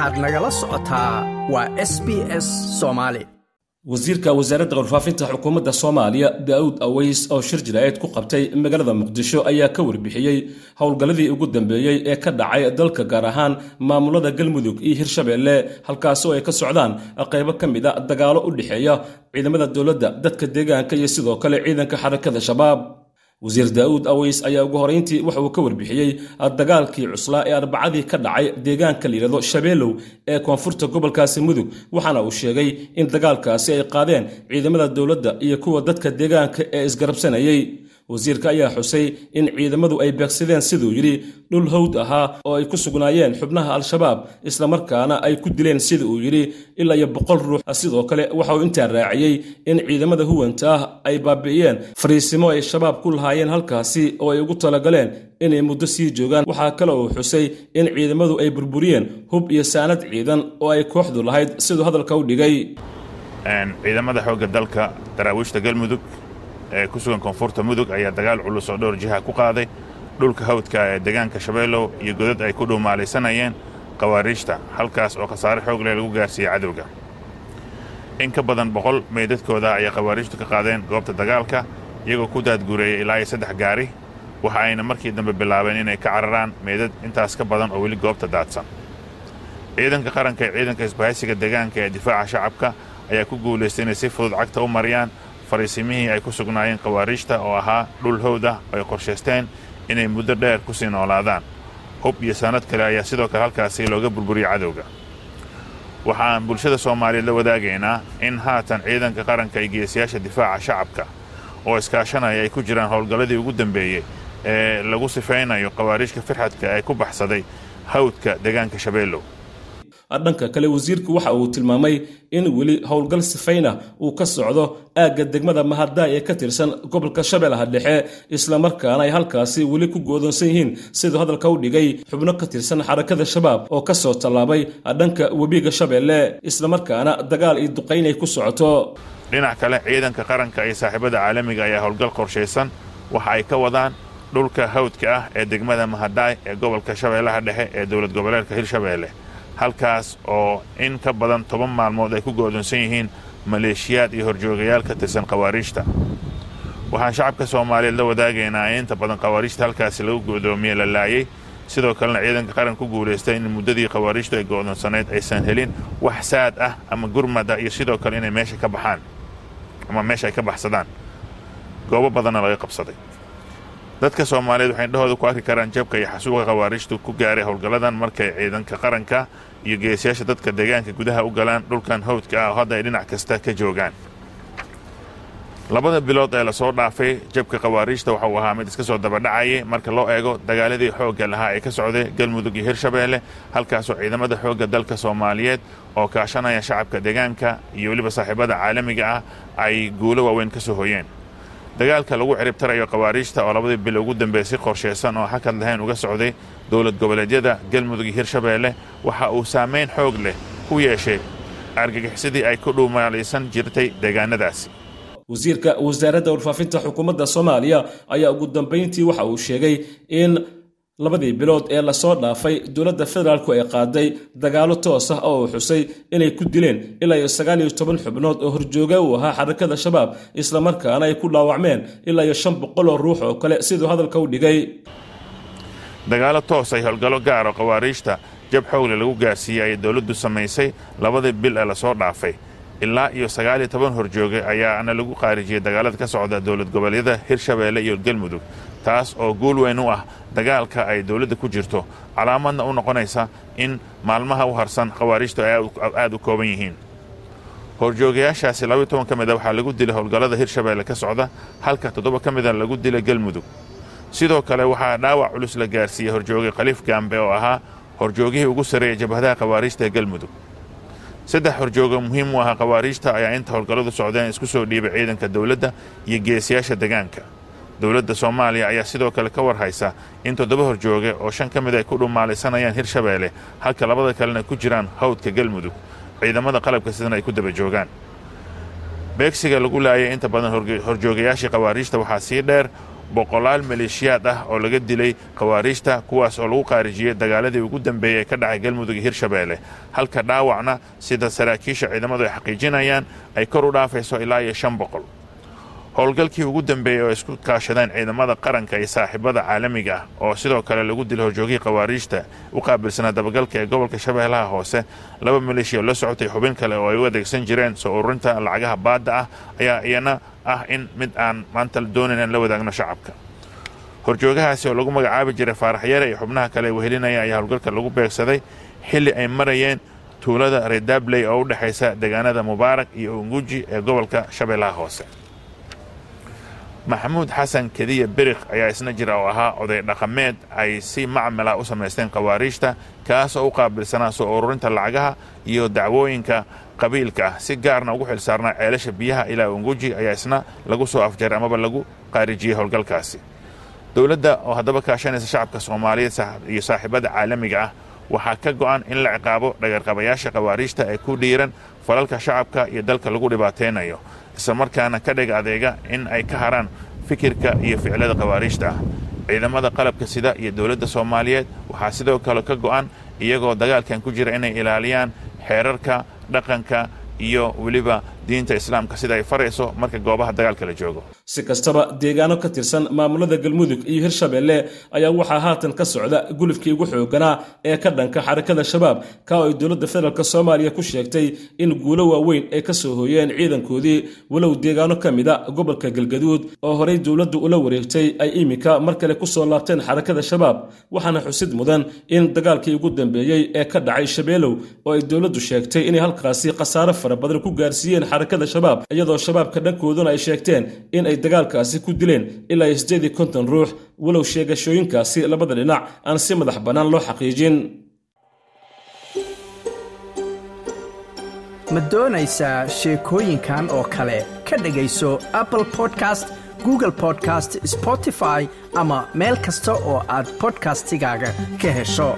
waxaad nagala socotaa waa s b s soomaali wasiirka wasaaradda warfaafinta xukuumadda soomaaliya daa'uud aweys oo shir jiraa'id ku qabtay magaalada muqdisho ayaa ka warbixiyey howlgalladii ugu dambeeyey ee ka dhacay dalka gaar ahaan maamulada galmudug iyo hirshabeelle halkaasoo ay ka socdaan qaybo ka mid a dagaalo u dhexeeya ciidamada dowladda dadka deegaanka iyo sidoo kale ciidanka xarakada shabaab wasiir daa'uud aweys ayaa ugu horayntii waxa uu ka warbixiyey dagaalkii cuslaa ee arbacadii ka dhacay deegaanka layidhahdo shabeelow ee koonfurta gobolkaasi mudug waxaana uu sheegay in dagaalkaasi ay qaadeen ciidamada dowladda iyo kuwa dadka deegaanka ee isgarabsanayey wasiirka ayaa xusay in ciidamadu ay beegsadeen siduu yidhi dhul hawd ahaa oo ay ku sugnaayeen xubnaha al-shabaab islamarkaana ay ku dileen sida uu yidhi ilaa iyo boqol ruux. Sidoo kale waxa uu intaa raaciyey in ciidamada huwanta ah ay baabi'iyeen. Fariisimo ay shabaab ku lahaayeen halkaasi oo ay ugu talagaleen inay muddo sii joogaan. Waxaa kale uu xusay in ciidamadu ay burburiyeen hub iyo saanad ciidan oo ay kooxdu lahayd siduu hadalka u dhigay. Ciidamada xoogga dalka daraawiishta galmudug ee ku sugan koonfurta mudug ayaa dagaal culus oo dhowr jiha ku qaaday. Dhulka hawdka ee deegaanka shabeellow iyo godad ay ku dhuumaalaysanayeen khawaariijta halkaas oo khasaare xoog leh lagu gaarsiiyey cadowga. In ka badan boqol meydadkooda ayay khawaariijtu ka qaadeen goobta dagaalka iyagoo ku daadguureeyay ilaa iyo saddex gaari. Waxa ayna markii dambe bilaabeen inay ka cararaan meydad intaas ka badan oo weli goobta daadsan. Ciidanka qaranka ee ciidanka isbahaysiga deegaanka ee difaaca shacabka ayaa ku guulaystay inay si fudud cagta u mariyaan fariisimihii ay ku sugnaayeen khawaariijta oo ahaa dhul howd ah oo ay qorshaysteen inay muddo dheer ku sii noolaadaan. Hub iyo sanad kale ayaa sidoo kale halkaasi looga burburiyey cadowga. Waxa aan bulshada soomaaliyeed la wadaagaynaa in haatan ciidanka qaranka iyo geesiyaasha difaaca shacabka oo iskaashanaya ay ku jiraan howlgalladii ugu dambeeyey ee lagu sifaynayo khawaariijka firxadka ee ku baxsaday hawdka deegaanka shabeellow dhanka kale wasiirku waxa uu tilmaamay in weli howlgal sifayna uu ka socdo aagga degmada mahadaay ee ka tirsan gobolka shabeellaha dhexe islamarkaana ay halkaasi weli ku goodonsan yihiin siduu hadalka u dhigay xubno ka tirsan xarakada shabaab oo ka soo tallaabay dhanka webiga shabeelle islamarkaana dagaal iyo duqayn ay ku socoto. Dhinac kale ciidanka qaranka iyo saaxiibada caalamiga ayaa howlgal qorshaysan. Waxa ay ka wadaan dhulka hawdka ah ee degmada mahadaay ee gobolka shabeellaha dhexe ee dowlad goboleedka hirshabeelle halkaas oo in ka badan toban maalmood ay ku go'doonsan yihiin maleeshiyaad iyo horjoogayaal ka tirsan khawaariijta. Waxaan shacabka soomaaliyeed la wadaagaynaa in inta badan khawaariijta halkaasi lagu go'doomiye la laayay. Sidoo kalena ciidanka qaran ku guulaystay in muddadii khawaariijtu ay go'doonsanayd aysan helin wax saad ah ama gurmada iyo sidoo kale inay meesha ka baxaan ama meesha ay ka baxsadaan. Goobo badanna laga qabsaday dadka soomaaliyeed waxay indhahooda ku arki karaan jabka iyo xasuuqa khawaariijtu ku gaaray howlgalladan markay ciidanka qaranka iyo geesiyaasha dadka deegaanka gudaha u galaan dhulkan hawdka ah oo hadda ay dhinac kasta ka joogaan. Labada bilood ee la soo dhaafay jabka khawaariijta waxauu ahaa mid iska soo dabadhacayay marka loo eego dagaaladii xoogga lahaa ee ka socday galmudug iyo hirshabeelle halkaasoo ciidamada xoogga dalka soomaaliyeed oo kaashanaya shacabka deegaanka iyo weliba saaxiibada caalamiga ah ay guulo waaweyn ka soo hoyeen dagaalka lagu ciribtarayo khawaariijta oo labadii bil ugu dambeey si qorshaysan oo hakad lahayn uga socday dowlad goboleedyada galmudug iyo hirshabeelle waxa uu saamayn xoog leh ku yeeshay argagixisadii ay ku dhuumaalaysan jirtay deegaanadaasi. Wasiirka wasaaradda warfaafinta xukuumadda soomaaliya ayaa ugu dambayntii waxa uu sheegay in labadii bilood ee la soo dhaafay dowladda federaalku ay qaaday dagaalo toos ah oo uu xusay inay ku dileen ilaa iyo sagaal iyo toban xubnood oo horjooga uu ahaa xarakada shabaab islamarkaana ay ku dhaawacmeen ilaa iyo shan boqol oo ruux oo kale siduu hadalka u dhigay. Dagaalo toos ay howlgallo gaaro khawaariijta jab xoogle lagu gaarsiiyey ayay dowladdu samaysay labadii bil ee la soo dhaafay. Ilaa iyo sagaal iyo toban horjooge ayaana lagu qaarijiyey dagaalada ka socda dowlad goboleedyada hirshabeelle iyo galmudug taas oo guul weyn u ah dagaalka ay dowladda ku jirto. Calaamadna u noqonaysa in maalmaha u harsan khawaariijtu ay aad u kooban yihiin. Horjoogayaashaasi labaiy toban ka mida waxaa lagu dilay howlgallada hirshabeelle ka socda halka toddoba ka mida lagu dilay galmudug. Sidoo kale waxaa dhaawac culus la gaarsiiyey horjooge khaliif gaambe oo ahaa horjoogihii ugu sarreeyay jabhadaha khawaariijta ee galmudug. Saddex horjooga muhiim u ahaa khawaariijta ayaa inta howlgalladu socdeen isku soo dhiibay ciidanka dowladda iyo geesiyaasha deegaanka dowladda soomaaliya ayaa sidoo kale ka war haysa in toddoba horjooge oo shan ka mid ay ku dhumaalaysanayaan hirshabeelle halka labada kalena ku jiraan hawdka galmudug ciidamada qalabka sidana ay ku daba joogaan. Beegsiga lagu laayay inta badan horjoogayaashii khawaariijta waxaa sii dheer boqolaal maleeshiyaad ah oo laga dilay khawaariijta kuwaas oo lagu qaarijiyey dagaaladii ugu dambeeyey ee ka dhacay galmudug iyo hirshabeelle halka dhaawacna sida saraakiisha ciidamadu ay xaqiijinayaan ay kor u dhaafayso ilaa iyo shan boqol howlgalkii ugu dambeeyey oo isku kaashadeen ciidamada qaranka iyo saaxiibada caalamiga ah oo sidoo kale lagu dilo horjoogihii khawaariijta u qaabilsanaa dabagalka ee gobolka shabeellaha hoose. Laba maleeshiya la socotay xubin kale oo ay u adeegsan jireen soo ururinta lacagaha baadda ah ayaa iyana ah in mid aan maanta doonayn aan la wadaagno shacabka. Horjoogahaasi oo lagu magacaabi jiray faarax yare iyo xubnaha kale ee wehelinaya ayaa howlgalka lagu beegsaday xilli ay marayeen tuulada redabley oo u dhexaysa deegaanada mubaarak iyo unguji ee gobolka shabeellaha hoose maxamuud xasan kediya berikh ayaa isna jira oo ahaa oday dhaqameed. Ay si macmala u samaysteen khawaariijta kaas oo u qaabilsanaa soo ururinta lacagaha iyo dacwooyinka qabiilka ah. Si gaarna ugu xilsaarnaa ceelasha biyaha ilaa unguji ayaa isna lagu soo afjaray amaba lagu qaarijiyey howlgalkaasi. Dowladda oo haddaba kaashanaysa shacabka soomaaliyeed iyo saaxiibada caalamiga ah waxaa ka go'an in la ciqaabo dhagarqabayaasha khawaariijta ee ku dhiiran falalka shacabka iyo dalka lagu dhibaataynayo islamarkaana ka dhig adeega in ay ka haraan fikirka iyo ficilada khawaariijta. Ah ciidamada qalabka sida iyo dowladda soomaaliyeed waxaa sidoo kale ka go'an iyagoo dagaalkan ku jira inay ilaaliyaan xeerarka dhaqanka iyo weliba diinta islaamka sida ay farayso marka goobaha dagaalka la joogo. Si kastaba deegaano ka tirsan maamulada galmudug iyo hirshabeelle ayaa waxaa haatan ka socda gulufkii ugu xooganaa ee ka dhanka xarakada shabaab. Ka ay dowladda federaalk soomaaliya ku sheegtay in guulo waaweyn ay ka soo hooyeen ciidankoodii. Walow deegaano ka mida gobolka galgaduud oo horey dowladdu ula wareegtay ay iminka mar kale ku soo laabteen xarakada shabaab waxaana xusid mudan in dagaalkii ugu dambeeyey ee ka dhacay shabeelow oo ay dowladdu sheegtay inay halkaasi khasaare fara badan ku gaarsiiyeen xarakada shabaab iyadoo shabaabka dhankooduna ay sheegteen in ay dagaalkaasi ku dileen ilaa iyo siddeed iyo konton ruux. Walow sheegashooyinkaasi labada dhinac aan si madax bannaan loo xaqiijin. Ma doonaysaa sheekooyinkan oo kale? Ka dhegayso apple podcast google podcast spotify ama meel kasta oo aad bodkastigaaga ka hesho